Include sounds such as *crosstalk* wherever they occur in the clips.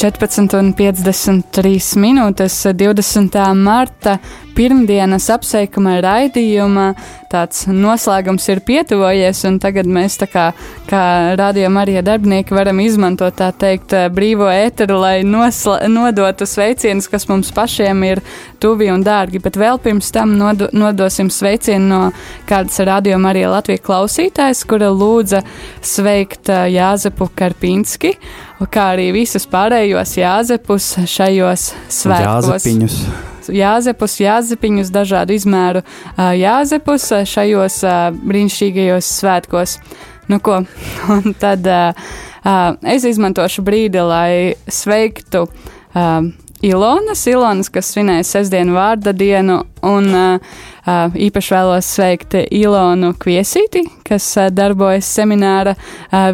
14,53 minūtes 20. marta pirmdienas apsveikuma raidījuma tāds noslēgums ir pietuvojies, un tagad mēs tā kā, kā rādījuma arī darbinieki varam izmantot tā teikt brīvo ēteru, lai nodotu sveicienus, kas mums pašiem ir tuvi un dārgi, bet vēl pirms tam nodo, nodosim sveicienu no kādas rādījuma arī Latvijas klausītājas, kura lūdza sveikt Jāzepu Karpinski kā arī visus pārējos jāzepus šajos svētkos. Jāzepiņus. Jāzepus, jāzepiņus, dažādu izmēru jāzepus šajos brīnišķīgajos svētkos. Nu ko, *laughs* un tad es izmantošu brīdi, lai sveiktu Ilonas, Ilonas, kas svinēja sestdienu vārda dienu, un īpaši vēlos sveikt Ilonu Kviesīti, kas darbojas semināra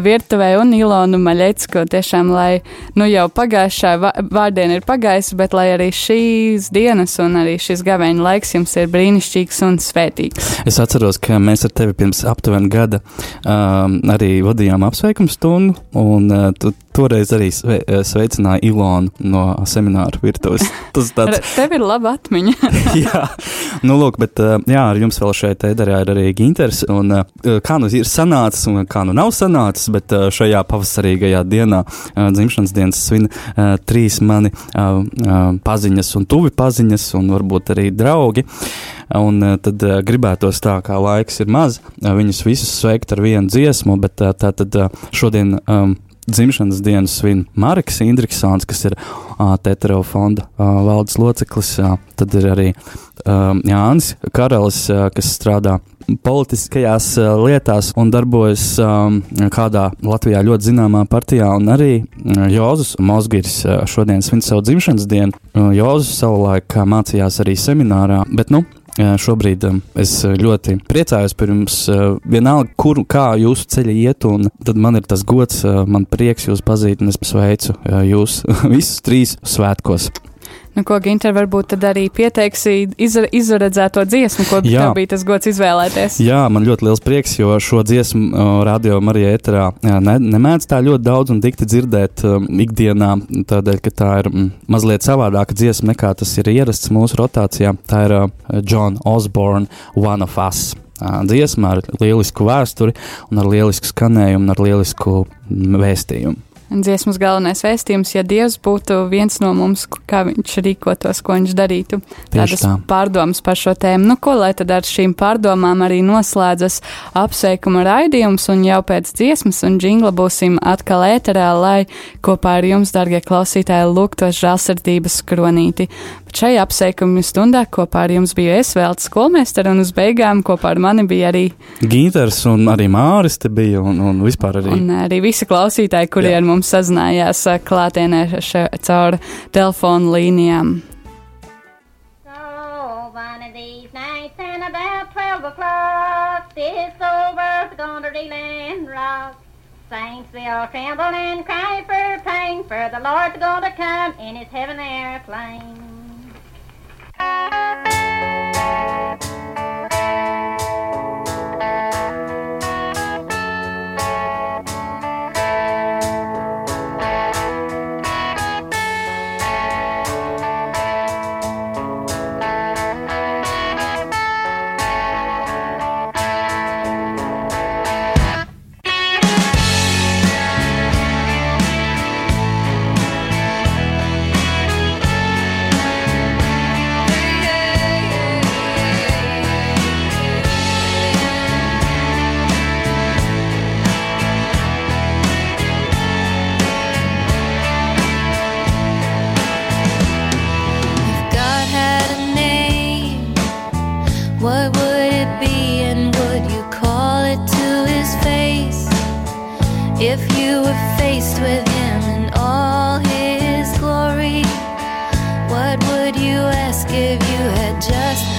virtuvē, un Ilonu Maļecku. Tiešām, lai nu jau pagājušā vārdiena ir pagājusi, bet lai arī šīs dienas un arī šis gaveņa laiks jums ir brīnišķīgs un svētīgs. Es atceros, ka mēs ar tevi pirms aptuveni gada um, arī vadījām apsveikumu stundu, un uh, tu toreiz arī sve, sveicināji Ilonu no semināra virtuves. Tas tāds... Tev ir laba atmiņa. *laughs* jā, nu lūk, bet jā, ar jums vēl šeit ēderā ir arī Ginters, un kā nu ir sanācis un kā nu nav sanācis, bet šajā pavasarīgajā dienā, dzimšanas dienas svin trīs mani paziņas un tuvi paziņas un varbūt arī draugi. Un tad gribētos tā, kā laiks ir maz, viņus visus sveikt ar vienu dziesmu, bet tā tad šodien um, dzimšanas dienu svin Marks Indriksons, kas ir uh, Tetero fonda uh, valdes loceklis. Uh, tad ir arī uh, Jānis Karalis, uh, kas strādā politiskajās uh, lietās un darbojas um, kādā Latvijā ļoti zināmā partijā, un arī uh, Jozus Mozgiris uh, šodien svin savu dzimšanas dienu. Uh, Jozus savulaik uh, mācījās arī seminārā, bet nu, Šobrīd es ļoti priecājos par jums. Vienalga, kur kā jūsu ceļi iet, un tad man ir tas gods, man prieks jūs pazīt, un es sveicu jūs *laughs* visus trīs svētkos. Nu, ko Ginter varbūt tad arī pieteiksi izra, izredzēto dziesmu, ko Jā. tev bija tas gods izvēlēties? Jā, man ļoti liels prieks, jo šo dziesmu uh, radio Marija ēterā ne, nemēdz tā ļoti daudz un dikti dzirdēt um, ikdienā, tādēļ, ka tā ir um, mazliet savādāka dziesma nekā tas ir ierasts mūsu rotācijā. Tā ir uh, John Osborne, One of Us. Uh, dziesma ar lielisku vēsturi, un ar lielisku skanējumu un ar lielisku vēstījumu. Dziesmas galvenais vēstījums, ja Dievs būtu viens no mums, kā viņš rīkotos, ko viņš darītu. Tādas tā. pārdomas par šo tēmu. Nu, ko lai tad ar šīm pārdomām arī noslēdzas apsveikuma raidījums, un jau pēc dziesmas un džingla būsim atkal ēterā, lai kopā ar jums, darbie klausītāji, lūgtos žēlsirdības kronīti. Šajā apsveikuma stundā kopā ar jums biju es vēl skolmēstera, un uz beigām kopā ar mani bija arī Gīters un arī Māris te bija, un, un vispār arī. Un arī visi klausītāji, kuri Jā. ar mums sazinājās klātienē caur telefonu līnijām. about 12 o'clock, this old world's gonna reel and rock. Saints, they all tremble and cry for pain, for the Lord's gonna come in his heaven airplane. What would it be, and would you call it to his face if you were faced with him in all his glory? What would you ask if you had just?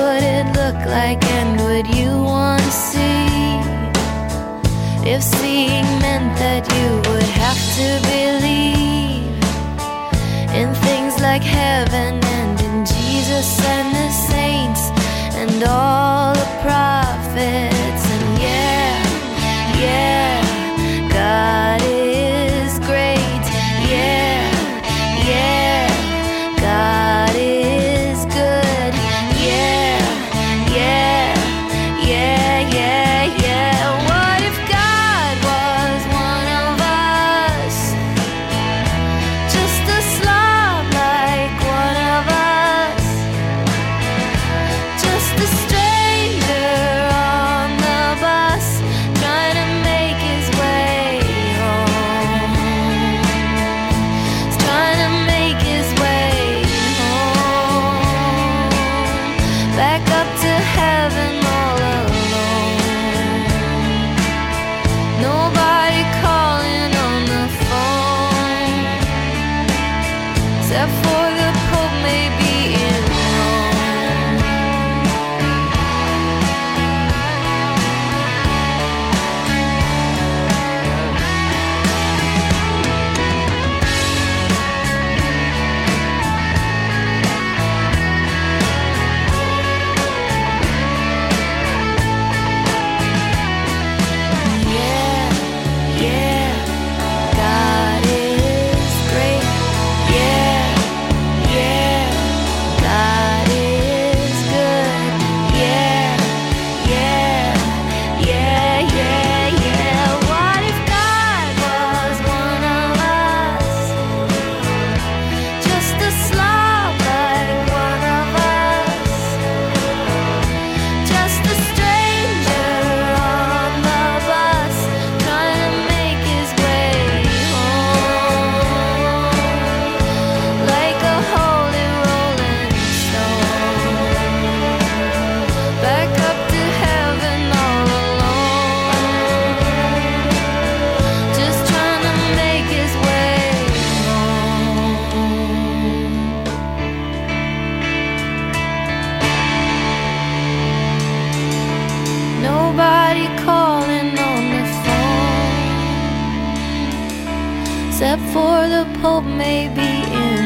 would it look like and would you want to see? If seeing meant that you would have to believe in things like heaven and in Jesus and except for the Pope, may be in.